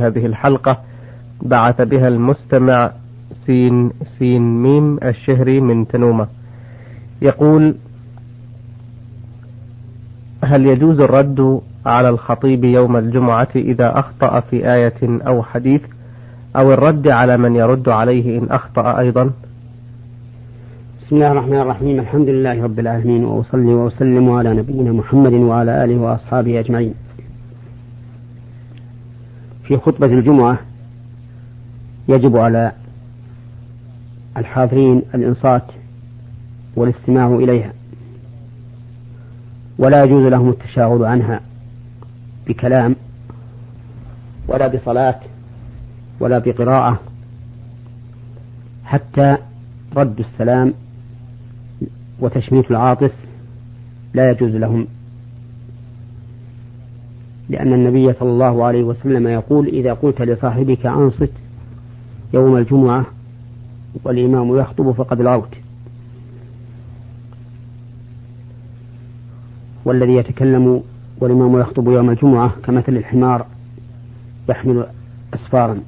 هذه الحلقة بعث بها المستمع سين سين ميم الشهري من تنومة. يقول هل يجوز الرد على الخطيب يوم الجمعة إذا أخطأ في آية أو حديث أو الرد على من يرد عليه إن أخطأ أيضا؟ بسم الله الرحمن الرحيم. الحمد لله رب العالمين وأصلي وأسلم على نبينا محمد وعلى آله وأصحابه أجمعين. في خطبة الجمعة يجب على الحاضرين الإنصات والاستماع إليها. ولا يجوز لهم التشاغل عنها بكلام ولا بصلاة ولا بقراءة حتى رد السلام وتشميت العاطس لا يجوز لهم لأن النبي صلى الله عليه وسلم يقول إذا قلت لصاحبك أنصت يوم الجمعة والإمام يخطب فقد لغوت والذي يتكلم والإمام يخطب يوم الجمعة كمثل الحمار يحمل أسفارا.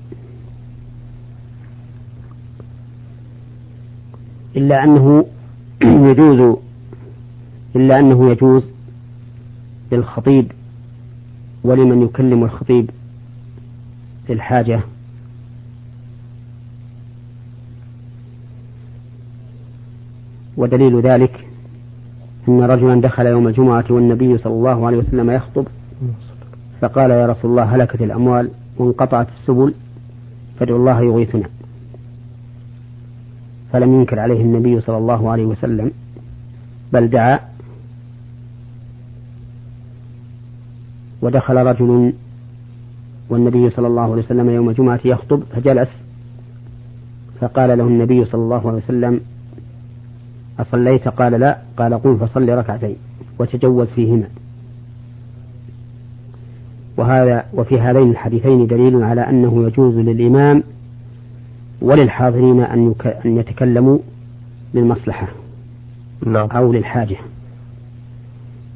إلا أنه يجوز إلا أنه يجوز للخطيب ولمن يكلم الخطيب في الحاجة. ودليل ذلك أن رجلا دخل يوم الجمعة والنبي صلى الله عليه وسلم يخطب فقال يا رسول الله هلكت الأموال وانقطعت السبل فادعوا الله يغيثنا. فلم ينكر عليه النبي صلى الله عليه وسلم بل دعا ودخل رجل والنبي صلى الله عليه وسلم يوم الجمعة يخطب فجلس فقال له النبي صلى الله عليه وسلم أصليت؟ قال لا. قال قم فصل ركعتين وتجوز فيهما. وهذا وفي هذين الحديثين دليل على أنه يجوز للإمام وللحاضرين أن, أن يتكلموا للمصلحة نعم. أو للحاجة.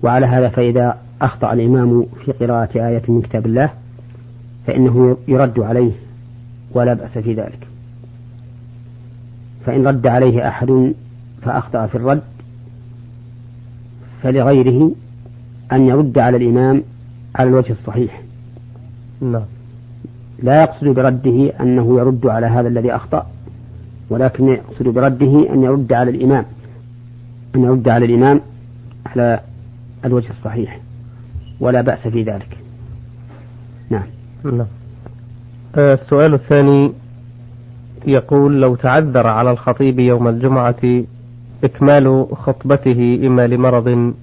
وعلى هذا فإذا أخطأ الإمام في قراءة آية من كتاب الله فإنه يرد عليه ولا بأس في ذلك. فإن رد عليه أحد فأخطأ في الرد فلغيره أن يرد على الإمام على الوجه الصحيح. نعم. لا يقصد برده أنه يرد على هذا الذي أخطأ ولكن يقصد برده أن يرد على الإمام أن يرد على الإمام على الوجه الصحيح. ولا بأس في ذلك. نعم. نعم السؤال الثاني يقول لو تعذر على الخطيب يوم الجمعة إكمال خطبته إما لمرض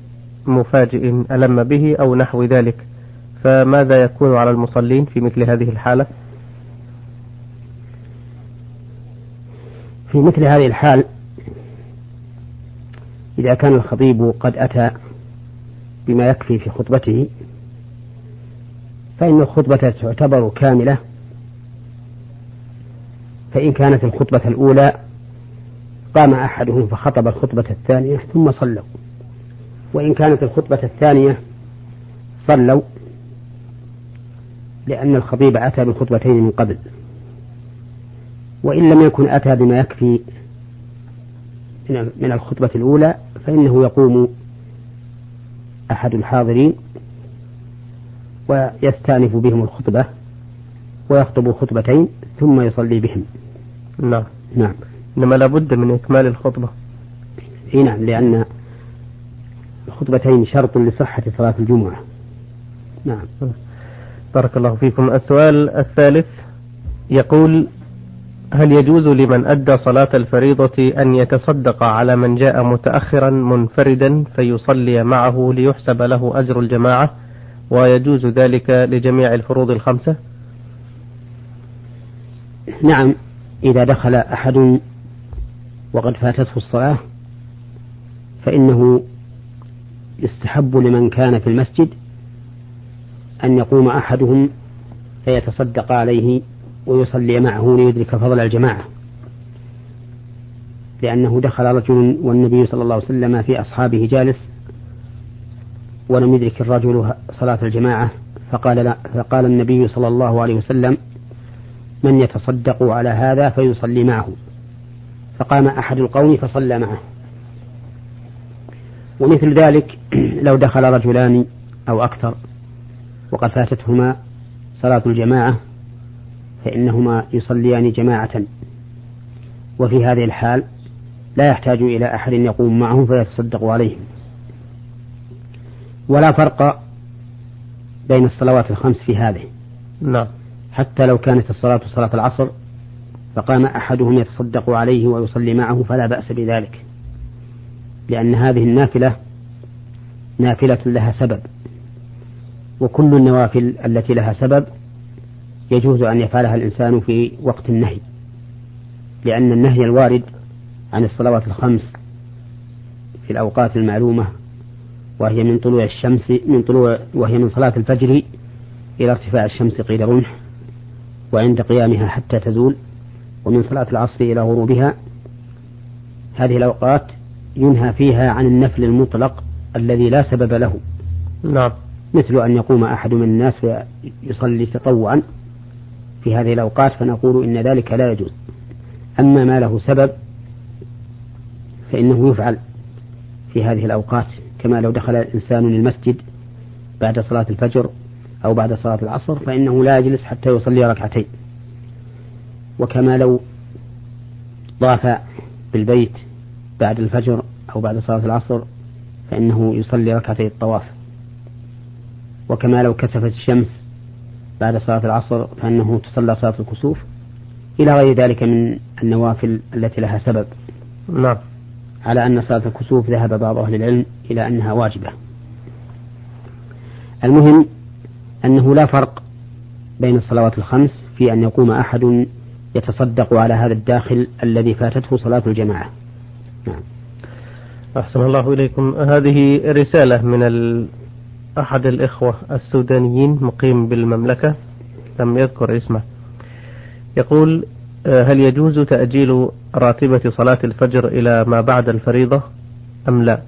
مفاجئ ألم به أو نحو ذلك فماذا يكون على المصلين في مثل هذه الحالة؟ في مثل هذه الحال إذا كان الخطيب قد أتى بما يكفي في خطبته فإن الخطبة تعتبر كاملة فإن كانت الخطبة الأولى قام أحدهم فخطب الخطبة الثانية ثم صلوا وإن كانت الخطبة الثانية صلوا لأن الخطيب أتى بالخطبتين من قبل وإن لم يكن أتى بما يكفي من الخطبة الأولى فإنه يقوم أحد الحاضرين ويستأنف بهم الخطبة ويخطب خطبتين ثم يصلي بهم. نعم. نعم. إنما لابد من إكمال الخطبة. إي نعم لأن الخطبتين شرط لصحة صلاة الجمعة. نعم. بارك الله فيكم. السؤال الثالث يقول هل يجوز لمن أدى صلاة الفريضة أن يتصدق على من جاء متأخرا منفردا فيصلي معه ليحسب له أجر الجماعة؟ ويجوز ذلك لجميع الفروض الخمسة؟ نعم إذا دخل أحد وقد فاتته الصلاة فإنه يستحب لمن كان في المسجد أن يقوم أحدهم فيتصدق عليه ويصلي معه ليدرك فضل الجماعة. لأنه دخل رجل والنبي صلى الله عليه وسلم في أصحابه جالس ولم يدرك الرجل صلاة الجماعة فقال لا فقال النبي صلى الله عليه وسلم من يتصدق على هذا فيصلي معه. فقام أحد القوم فصلى معه. ومثل ذلك لو دخل رجلان أو أكثر وقد فاتتهما صلاة الجماعة فإنهما يصليان جماعة. وفي هذه الحال لا يحتاج إلى أحد يقوم معهم فيتصدق عليهم. ولا فرق بين الصلوات الخمس في هذه. نعم. حتى لو كانت الصلاة صلاة العصر فقام أحدهم يتصدق عليه ويصلي معه فلا بأس بذلك. لأن هذه النافلة نافلة لها سبب. وكل النوافل التي لها سبب يجوز أن يفعلها الإنسان في وقت النهي لأن النهي الوارد عن الصلوات الخمس في الأوقات المعلومة وهي من طلوع الشمس من طلوع وهي من صلاة الفجر إلى ارتفاع الشمس قيد رمح وعند قيامها حتى تزول ومن صلاة العصر إلى غروبها. هذه الأوقات ينهى فيها عن النفل المطلق الذي لا سبب له. نعم. مثل أن يقوم أحد من الناس ويصلي تطوعا في هذه الأوقات فنقول إن ذلك لا يجوز. أما ما له سبب فإنه يفعل في هذه الأوقات كما لو دخل الإنسان المسجد بعد صلاة الفجر أو بعد صلاة العصر فإنه لا يجلس حتى يصلي ركعتين. وكما لو طاف بالبيت بعد الفجر أو بعد صلاة العصر فإنه يصلي ركعتي الطواف. وكما لو كسفت الشمس بعد صلاة العصر فإنه تصلى صلاة الكسوف إلى غير ذلك من النوافل التي لها سبب. نعم. على أن صلاة الكسوف ذهب بعض أهل العلم إلى أنها واجبة. المهم أنه لا فرق بين الصلوات الخمس في أن يقوم أحد يتصدق على هذا الداخل الذي فاتته صلاة الجماعة. نعم. أحسن الله إليكم. هذه رسالة من أحد الإخوة السودانيين مقيم بالمملكة لم يذكر اسمه. يقول آه، هل يجوز تأجيل راتبة صلاة الفجر إلى ما بعد الفريضة أم لا؟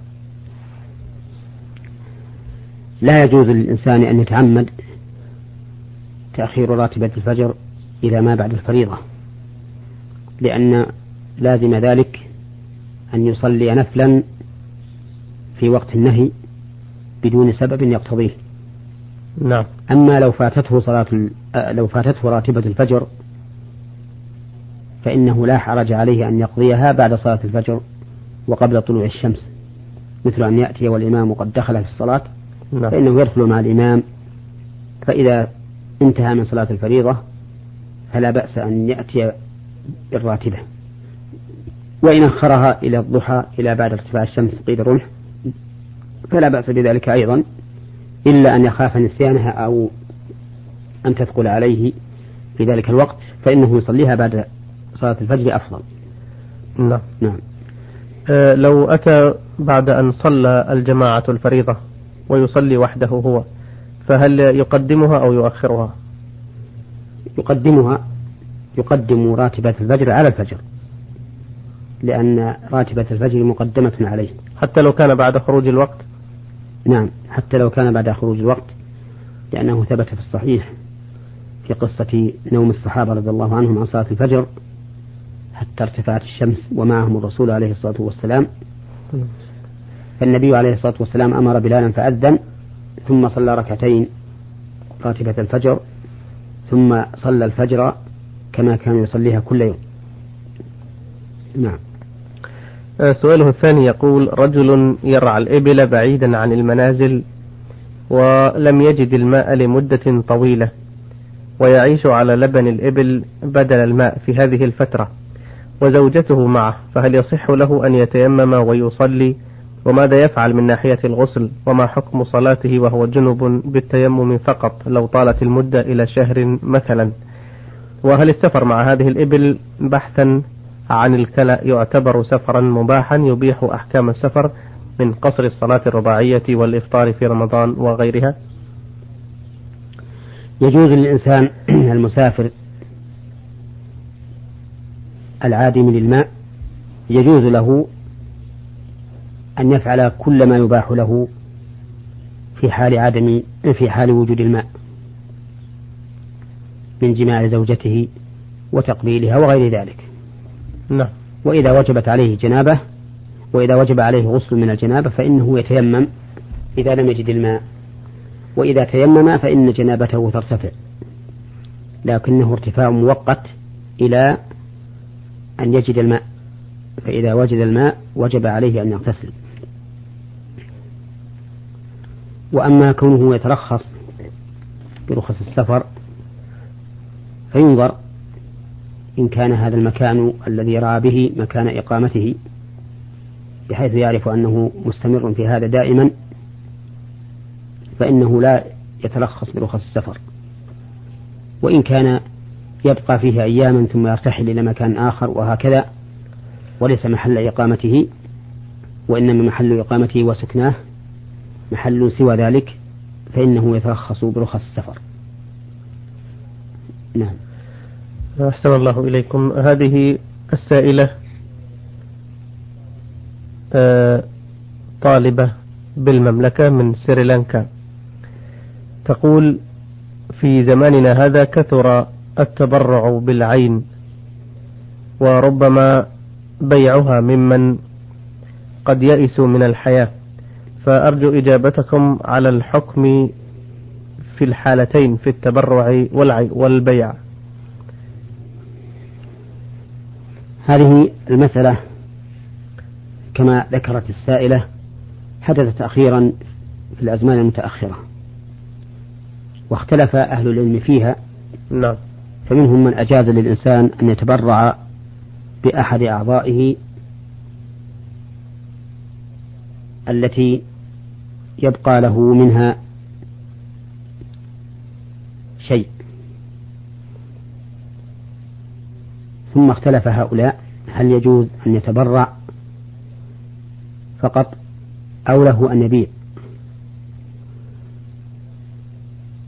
لا يجوز للإنسان أن يتعمد تأخير راتبة الفجر إلى ما بعد الفريضة لأن لازم ذلك أن يصلي نفلا في وقت النهي بدون سبب يقتضيه. نعم. أما لو فاتته صلاة آه، لو فاتته راتبة الفجر فإنه لا حرج عليه أن يقضيها بعد صلاة الفجر وقبل طلوع الشمس. مثل أن يأتي والإمام قد دخل في الصلاة نعم. فإنه يدخل مع الإمام. فإذا انتهى من صلاة الفريضة فلا بأس أن يأتي بالراتبة. وإن أخرها إلى الضحى إلى بعد ارتفاع الشمس قيد الرمح فلا بأس بذلك أيضا إلا أن يخاف نسيانها أو أن تثقل عليه في ذلك الوقت فإنه يصليها بعد صلاة الفجر أفضل. نعم. نعم. أه لو أتى بعد أن صلى الجماعة الفريضة ويصلي وحده هو فهل يقدمها أو يؤخرها؟ يقدمها يقدم راتبة الفجر على الفجر لأن راتبة الفجر مقدمة عليه. حتى لو كان بعد خروج الوقت. نعم حتى لو كان بعد خروج الوقت لأنه ثبت في الصحيح في قصة نوم الصحابة رضي الله عنهم عن صلاة الفجر حتى ارتفعت الشمس ومعهم الرسول عليه الصلاة والسلام. فالنبي عليه الصلاة والسلام أمر بلالا فأذن ثم صلى ركعتين راتبة الفجر ثم صلى الفجر كما كان يصليها كل يوم. نعم. سؤاله الثاني يقول رجل يرعى الإبل بعيدا عن المنازل ولم يجد الماء لمدة طويلة ويعيش على لبن الإبل بدل الماء في هذه الفترة وزوجته معه فهل يصح له أن يتيمم ويصلي؟ وماذا يفعل من ناحية الغسل؟ وما حكم صلاته وهو جنب بالتيمم فقط لو طالت المدة إلى شهر مثلا؟ وهل السفر مع هذه الإبل بحثا؟ عن الكلى يعتبر سفرا مباحا يبيح أحكام السفر من قصر الصلاة الرباعية والإفطار في رمضان وغيرها. يجوز للإنسان المسافر العادم للماء يجوز له أن يفعل كل ما يباح له في حال عدم في حال وجود الماء من جماع زوجته وتقبيلها وغير ذلك. نعم. وإذا وجبت عليه جنابة وإذا وجب عليه غسل من الجنابة فإنه يتيمم إذا لم يجد الماء. وإذا تيمم فإن جنابته ترتفع. لكنه ارتفاع مؤقت إلى أن يجد الماء. فإذا وجد الماء وجب عليه أن يغتسل. وأما كونه يترخص برخص السفر فينظر إن كان هذا المكان الذي رأى به مكان إقامته بحيث يعرف أنه مستمر في هذا دائما فإنه لا يتلخص برخص السفر. وإن كان يبقى فيه أياما ثم يرتحل إلى مكان آخر وهكذا وليس محل إقامته وإنما محل إقامته وسكناه محل سوى ذلك فإنه يترخص برخص السفر. نعم. أحسن الله إليكم. هذه السائلة آه، طالبة بالمملكة من سريلانكا. تقول في زماننا هذا كثر التبرع بالعين وربما بيعها ممن قد يئسوا من الحياة. فأرجو إجابتكم على الحكم في الحالتين في التبرع والبيع. هذه المسألة كما ذكرت السائلة حدثت أخيرا في الأزمان المتأخرة واختلف أهل العلم فيها نعم. فمنهم من أجاز للإنسان أن يتبرع بأحد أعضائه التي يبقى له منها شيء ثم اختلف هؤلاء هل يجوز أن يتبرع فقط أو له أن يبيع؟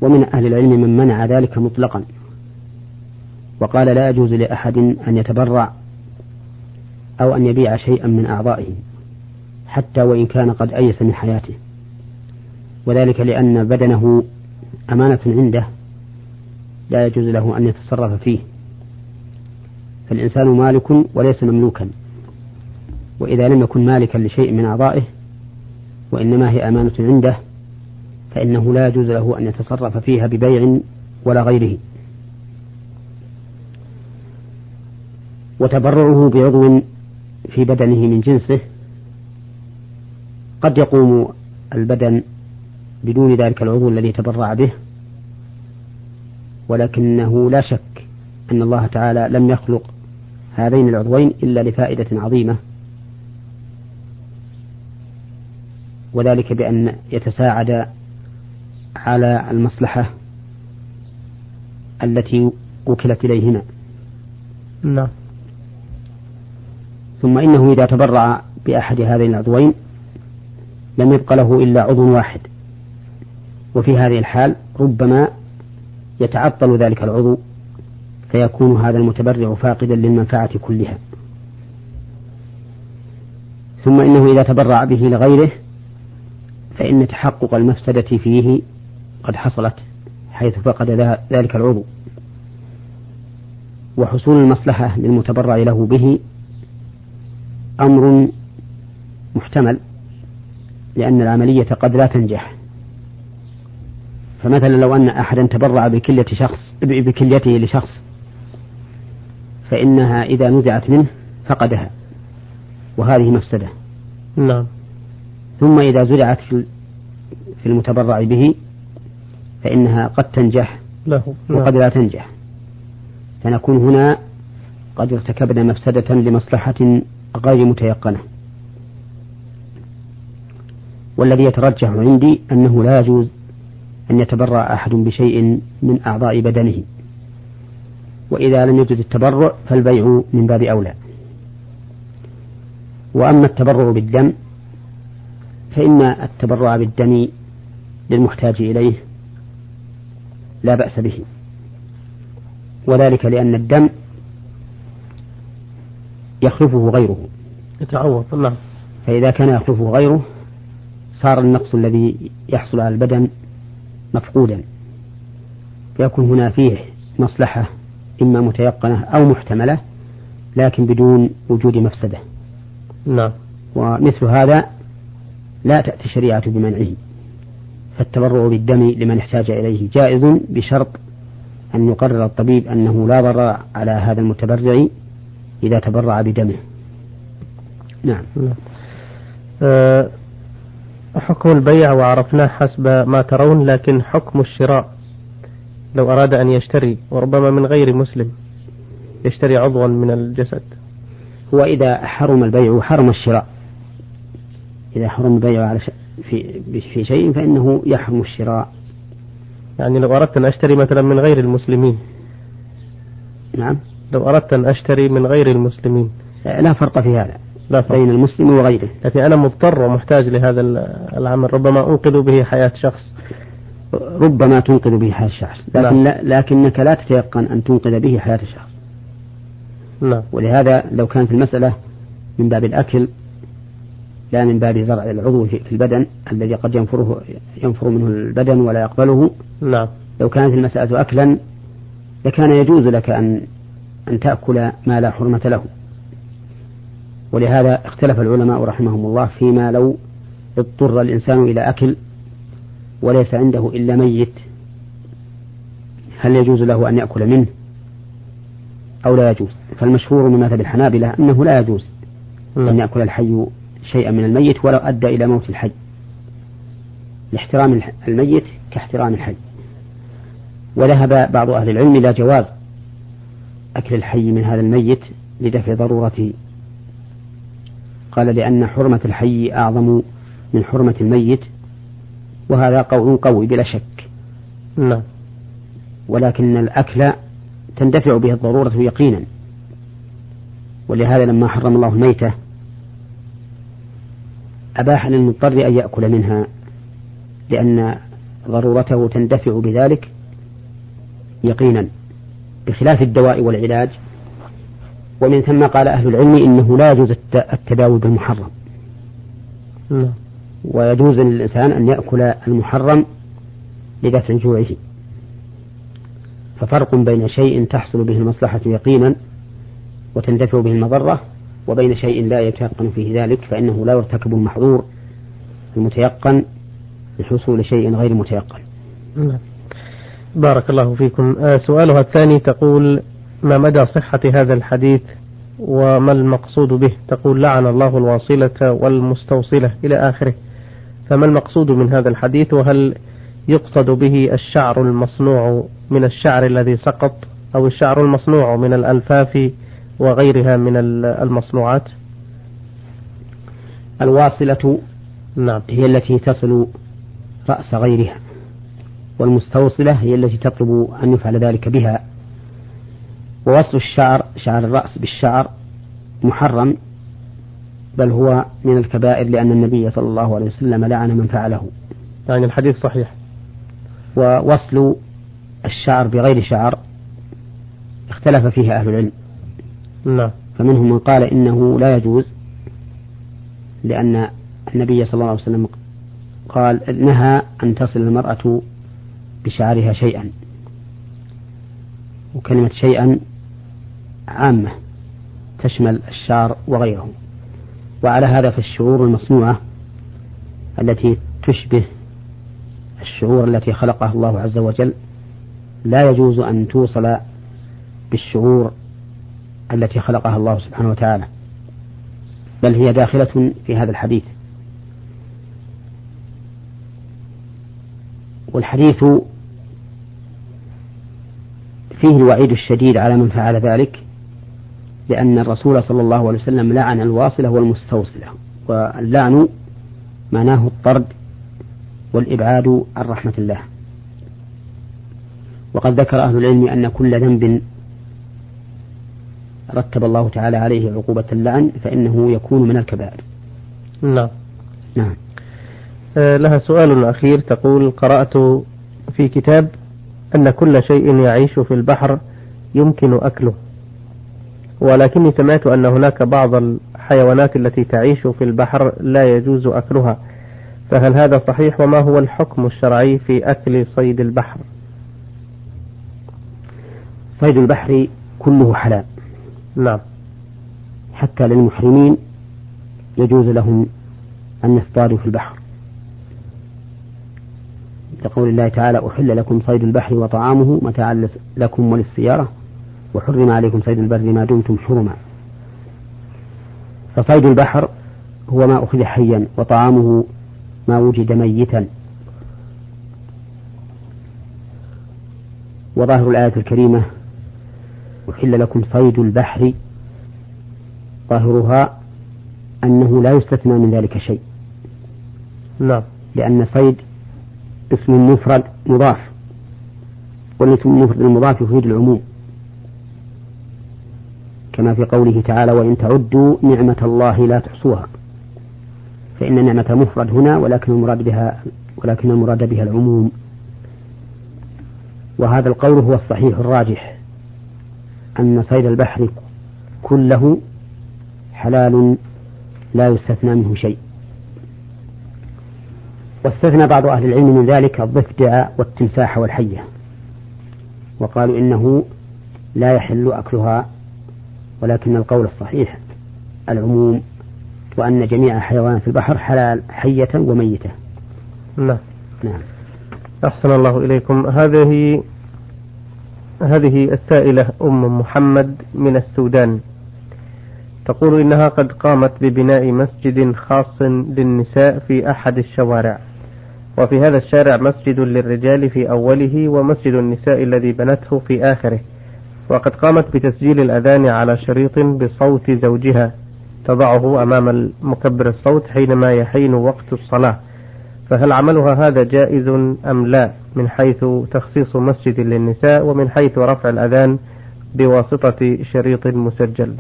ومن أهل العلم من منع ذلك مطلقا. وقال لا يجوز لأحد أن يتبرع أو أن يبيع شيئا من أعضائه حتى وإن كان قد أيس من حياته. وذلك لأن بدنه أمانة عنده لا يجوز له أن يتصرف فيه. فالإنسان مالك وليس مملوكا. وإذا لم يكن مالكا لشيء من أعضائه وإنما هي أمانة عنده فإنه لا يجوز له أن يتصرف فيها ببيع ولا غيره. وتبرعه بعضو في بدنه من جنسه قد يقوم البدن بدون ذلك العضو الذي تبرع به ولكنه لا شك أن الله تعالى لم يخلق هذين العضوين إلا لفائدة عظيمة. وذلك بأن يتساعد على المصلحة التي وكلت إليهما. نعم. ثم إنه إذا تبرع بأحد هذين العضوين لم يبق له إلا عضو واحد. وفي هذه الحال ربما يتعطل ذلك العضو فيكون هذا المتبرع فاقدا للمنفعة كلها. ثم إنه إذا تبرع به لغيره فإن تحقق المفسدة فيه قد حصلت حيث فقد ذلك العضو. وحصول المصلحة للمتبرع له به أمر محتمل لأن العملية قد لا تنجح. فمثلا لو أن أحدا تبرع بكلية شخص بكليته لشخص فإنها إذا نزعت منه فقدها. وهذه مفسدة. نعم. ثم إذا زرعت في المتبرع به فإنها قد تنجح له. نعم. وقد لا تنجح. فنكون هنا قد ارتكبنا مفسدة لمصلحة غير متيقنة. والذي يترجح عندي أنه لا يجوز أن يتبرع أحد بشيء من أعضاء بدنه. وإذا لم يجوز التبرع فالبيع من باب أولى. وأما التبرع بالدم فإن التبرع بالدم للمحتاج إليه لا بأس به. وذلك لأن الدم يخلفه غيره. يتعوض نعم. فإذا كان يخلفه غيره صار النقص الذي يحصل على البدن مفقودا. فيكون هنا فيه مصلحة إما متيقنة أو محتملة لكن بدون وجود مفسدة. نعم. ومثل هذا لا تأتي الشريعة بمنعه فالتبرع بالدم لمن احتاج إليه جائز بشرط أن يقرر الطبيب أنه لا ضرر على هذا المتبرع إذا تبرع بدمه. نعم, نعم. أه حكم البيع وعرفناه حسب ما ترون لكن حكم الشراء. لو أراد أن يشتري وربما من غير مسلم يشتري عضوا من الجسد. هو إذا حرم البيع حرم الشراء. إذا حرم البيع على في في شيء فإنه يحرم الشراء. يعني لو أردت أن أشتري مثلا من غير المسلمين. نعم. لو أردت أن أشتري من غير المسلمين. لا فرق في هذا. لا فرق. بين المسلم وغيره. لكن أنا مضطر ومحتاج لهذا العمل. ربما أنقذ به حياة شخص. ربما تنقذ به حياة شخص لكن لا لكنك لا تتيقن أن تنقذ به حياة شخص نعم. ولهذا لو كانت المسألة من باب الأكل لا من باب زرع العضو في البدن الذي قد ينفره ينفر منه البدن ولا يقبله. نعم. لو كانت المسألة أكلا لكان يجوز لك أن أن تأكل ما لا حرمة له. ولهذا اختلف العلماء رحمهم الله فيما لو اضطر الإنسان إلى أكل وليس عنده إلا ميت. هل يجوز له أن يأكل منه؟ أو لا يجوز؟ فالمشهور من مذهب الحنابلة أنه لا يجوز أن. يأكل الحي شيئا من الميت ولو أدى إلى موت الحي. لاحترام الميت كاحترام الحي. وذهب بعض أهل العلم إلى جواز أكل الحي من هذا الميت لدفع ضرورته. قال لأن حرمة الحي أعظم من حرمة الميت وهذا قول قوي بلا شك. نعم. ولكن الأكل تندفع به الضرورة يقينا. ولهذا لما حرم الله الميتة أباح للمضطر أن يأكل منها لأن ضرورته تندفع بذلك يقينا بخلاف الدواء والعلاج. ومن ثم قال أهل العلم إنه لا يجوز التداوي بالمحرم. نعم. ويجوز للإنسان أن يأكل المحرم لدفع جوعه. ففرق بين شيء تحصل به المصلحة يقينا وتندفع به المضرة وبين شيء لا يتيقن فيه ذلك فإنه لا يرتكب المحظور المتيقن لحصول شيء غير متيقن. نعم. بارك الله فيكم. آه سؤالها الثاني تقول ما مدى صحة هذا الحديث وما المقصود به؟ تقول لعن الله الواصلة والمستوصلة إلى آخره. فما المقصود من هذا الحديث؟ وهل يقصد به الشعر المصنوع من الشعر الذي سقط أو الشعر المصنوع من الألفاف وغيرها من المصنوعات؟ الواصلة نعم. هي التي تصل رأس غيرها والمستوصلة هي التي تطلب أن يفعل ذلك بها. ووصل الشعر شعر الرأس بالشعر محرم بل هو من الكبائر لأن النبي صلى الله عليه وسلم لعن من فعله. يعني الحديث صحيح. ووصل الشعر بغير شعر اختلف فيه أهل العلم. نعم. فمنهم من قال إنه لا يجوز لأن النبي صلى الله عليه وسلم قال نهى أن تصل المرأة بشعرها شيئا وكلمة شيئا عامة تشمل الشعر وغيره وعلى هذا فالشعور المصنوعة التي تشبه الشعور التي خلقها الله عز وجل لا يجوز أن توصل بالشعور التي خلقها الله سبحانه وتعالى بل هي داخلة في هذا الحديث. والحديث فيه الوعيد الشديد على من فعل ذلك لأن الرسول صلى الله عليه وسلم لعن الواصلة والمستوصلة. واللعن معناه الطرد والإبعاد عن رحمة الله. وقد ذكر أهل العلم أن كل ذنب رتب الله تعالى عليه عقوبة اللعن فإنه يكون من الكبائر. نعم. نعم. آه، لها سؤال أخير تقول قرأت في كتاب أن كل شيء يعيش في البحر يمكن أكله. ولكني سمعت أن هناك بعض الحيوانات التي تعيش في البحر لا يجوز أكلها فهل هذا صحيح؟ وما هو الحكم الشرعي في أكل صيد البحر؟ صيد البحر كله حلال. نعم. حتى للمحرمين يجوز لهم أن يصطادوا في البحر. لقول الله تعالى أحل لكم صيد البحر وطعامه متاعا لكم وللسيارة. وحرم عليكم صيد البر ما دمتم حرما. فصيد البحر هو ما أخذ حيا وطعامه ما وجد ميتا. وظاهر الآية الكريمة أحل لكم صيد البحر. ظاهرها أنه لا يستثنى من ذلك شيء. نعم. لأن صيد اسم مفرد مضاف والاسم المفرد المضاف يفيد العموم. كما في قوله تعالى وإن تعدوا نعمة الله لا تحصوها. فإن نعمة مفرد هنا ولكن المراد بها ولكن المراد بها العموم. وهذا القول هو الصحيح الراجح أن صيد البحر كله حلال لا يستثنى منه شيء. واستثنى بعض أهل العلم من ذلك الضفدع والتمساح والحية. وقالوا إنه لا يحل أكلها ولكن القول الصحيح العموم وأن جميع حيوانات البحر حلال حية وميتة. نعم. نعم. أحسن الله إليكم. هذه هذه السائلة أم محمد من السودان. تقول إنها قد قامت ببناء مسجد خاص للنساء في أحد الشوارع. وفي هذا الشارع مسجد للرجال في أوله ومسجد النساء الذي بنته في آخره. وقد قامت بتسجيل الأذان على شريط بصوت زوجها تضعه أمام مكبر الصوت حينما يحين وقت الصلاة. فهل عملها هذا جائز أم لا؟ من حيث تخصيص مسجد للنساء ومن حيث رفع الأذان بواسطة شريط مسجل.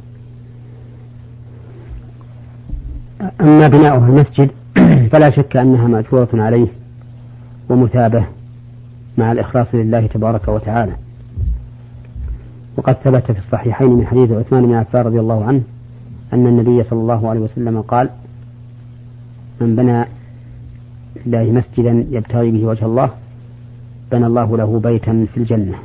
أما بناؤها المسجد فلا شك أنها مأجورة عليه ومثابة مع الإخلاص لله تبارك وتعالى. وقد ثبت في الصحيحين من حديث عثمان بن عفان رضي الله عنه أن النبي صلى الله عليه وسلم قال من بنى لله مسجدا يبتغي به وجه الله بنى الله له بيتا في الجنة.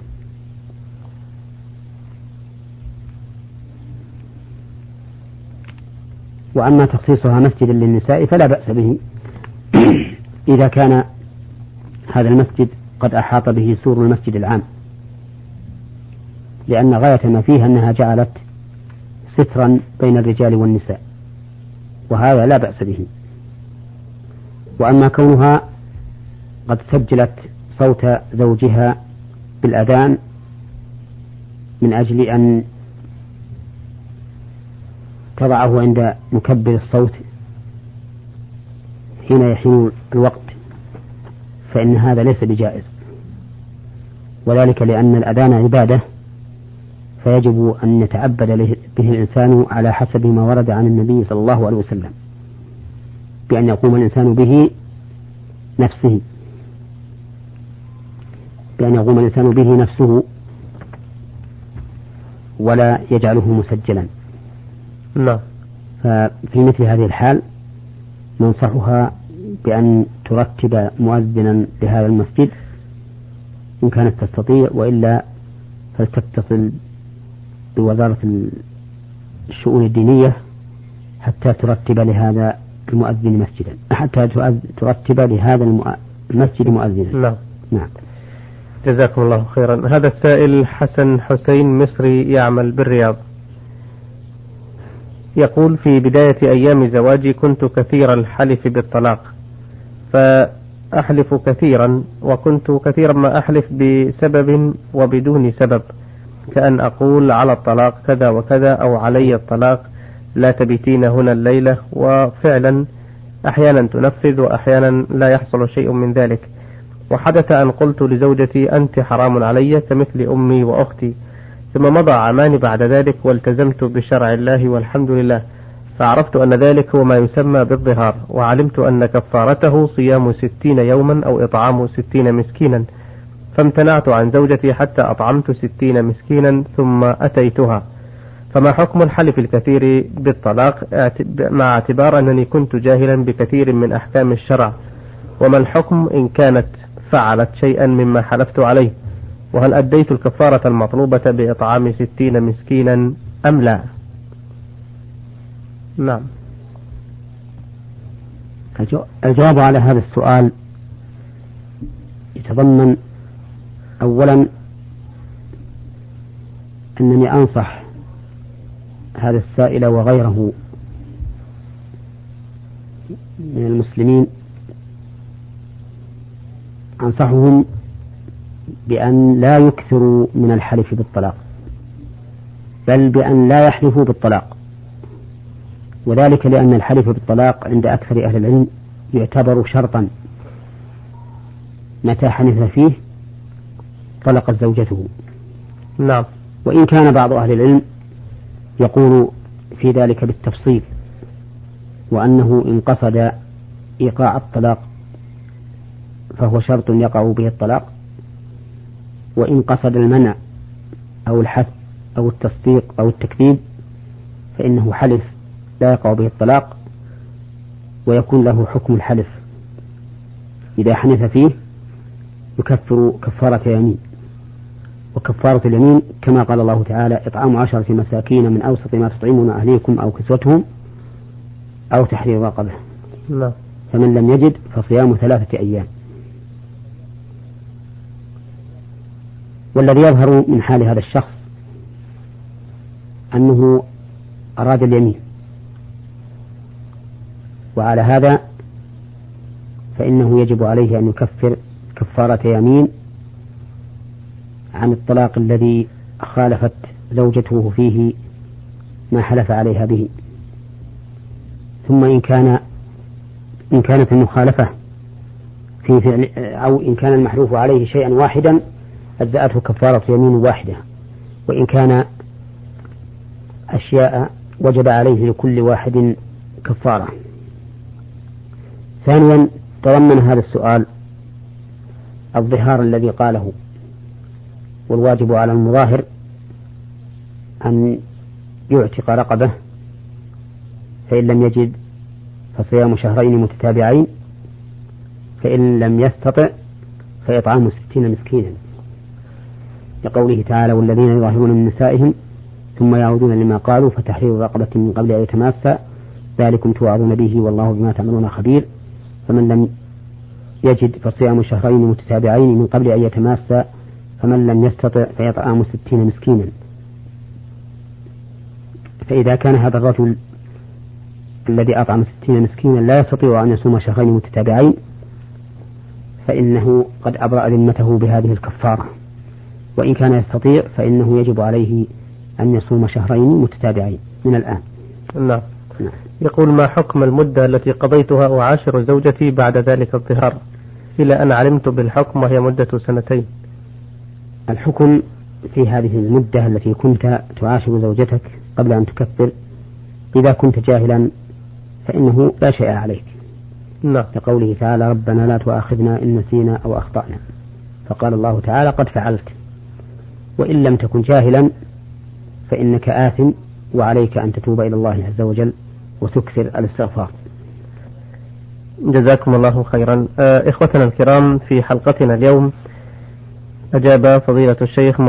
وأما تخصيصها مسجدا للنساء فلا بأس به. إذا كان هذا المسجد قد أحاط به سور المسجد العام. لأن غاية ما فيها أنها جعلت سترا بين الرجال والنساء وهذا لا بأس به. وأما كونها قد سجلت صوت زوجها بالأذان من أجل أن تضعه عند مكبر الصوت حين يحين الوقت فإن هذا ليس بجائز. وذلك لأن الأذان عبادة فيجب أن يتعبد به الإنسان على حسب ما ورد عن النبي صلى الله عليه وسلم. بأن يقوم الإنسان به نفسه. بأن يقوم الإنسان به نفسه ولا يجعله مسجلا. نعم. ففي مثل هذه الحال ننصحها بأن ترتب مؤذنا لهذا المسجد إن كانت تستطيع وإلا فلتتصل بوزارة الشؤون الدينية حتى ترتب لهذا المؤذن مسجدا. حتى ترتب لهذا المسجد مؤذنا. نعم. نعم. جزاكم الله خيرا. هذا السائل حسن حسين مصري يعمل بالرياض. يقول في بداية أيام زواجي كنت كثير الحلف بالطلاق فأحلف كثيرا وكنت كثيرا ما أحلف بسبب وبدون سبب. كأن أقول على الطلاق كذا وكذا أو علي الطلاق لا تبيتين هنا الليلة وفعلا أحيانا تنفذ وأحيانا لا يحصل شيء من ذلك. وحدث أن قلت لزوجتي أنت حرام علي كمثل أمي وأختي. ثم مضى عامان بعد ذلك والتزمت بشرع الله والحمد لله. فعرفت أن ذلك هو ما يسمى بالظهار وعلمت أن كفارته صيام ستين يوما أو إطعام ستين مسكينا. فامتنعت عن زوجتي حتى أطعمت ستين مسكينا ثم أتيتها. فما حكم الحلف الكثير بالطلاق؟ مع اعتبار أنني كنت جاهلا بكثير من أحكام الشرع. وما الحكم إن كانت فعلت شيئا مما حلفت عليه؟ وهل أديت الكفارة المطلوبة بإطعام ستين مسكينا أم لا؟ نعم. الجواب على هذا السؤال يتضمن أولا أنني أنصح هذا السائل وغيره من المسلمين أنصحهم بأن لا يكثروا من الحلف بالطلاق بل بأن لا يحلفوا بالطلاق وذلك لأن الحلف بالطلاق عند أكثر أهل العلم يعتبر شرطا متى حنث فيه طلقت زوجته. نعم. وإن كان بعض أهل العلم يقول في ذلك بالتفصيل وأنه إن قصد إيقاع الطلاق فهو شرط يقع به الطلاق وإن قصد المنع أو الحث أو التصديق أو التكذيب فإنه حلف لا يقع به الطلاق ويكون له حكم الحلف. إذا حنث فيه يكفر كفارة يمين. وكفارة اليمين كما قال الله تعالى إطعام عشرة مساكين من أوسط ما تطعمون أهليكم أو كسوتهم أو تحرير رقبة. نعم. فمن لم يجد فصيام ثلاثة أيام. والذي يظهر من حال هذا الشخص أنه أراد اليمين. وعلى هذا فإنه يجب عليه أن يكفر كفارة يمين عن الطلاق الذي خالفت زوجته فيه ما حلف عليها به. ثم إن كان إن كانت المخالفة في فعل أو إن كان المحلوف عليه شيئا واحدا أجزأته كفارة يمين واحدة. وإن كان أشياء وجب عليه لكل واحد كفارة. ثانيا تضمن هذا السؤال الظهار الذي قاله. والواجب على المظاهر أن يعتق رقبة فإن لم يجد فصيام شهرين متتابعين فإن لم يستطع فإطعام ستين مسكينا. لقوله تعالى والذين يظاهرون من نسائهم ثم يعودون لما قالوا فتحرير رقبة من قبل أن يتماسى ذلكم توعظون به والله بما تعملون خبير. فمن لم يجد فصيام شهرين متتابعين من قبل أن يتماسى فمن لم يستطع فيطعام ستين مسكينا. فإذا كان هذا الرجل الذي أطعم ستين مسكينا لا يستطيع أن يصوم شهرين متتابعين فإنه قد أبرأ ذمته بهذه الكفارة. وإن كان يستطيع فإنه يجب عليه أن يصوم شهرين متتابعين من الآن. نعم. نعم. يقول ما حكم المدة التي قضيتها أعاشر زوجتي بعد ذلك الظهار؟ إلى أن علمت بالحكم وهي مدة سنتين. الحكم في هذه المدة التي كنت تعاشر زوجتك قبل أن تكفر إذا كنت جاهلا فإنه لا شيء عليك. نعم. لقوله تعالى ربنا لا تؤاخذنا إن نسينا أو أخطأنا فقال الله تعالى قد فعلت وإن لم تكن جاهلا فإنك آثم وعليك أن تتوب إلى الله عز وجل وتكثر الاستغفار. جزاكم الله خيرا. آه إخوتنا الكرام في حلقتنا اليوم أجاب فضيلة الشيخ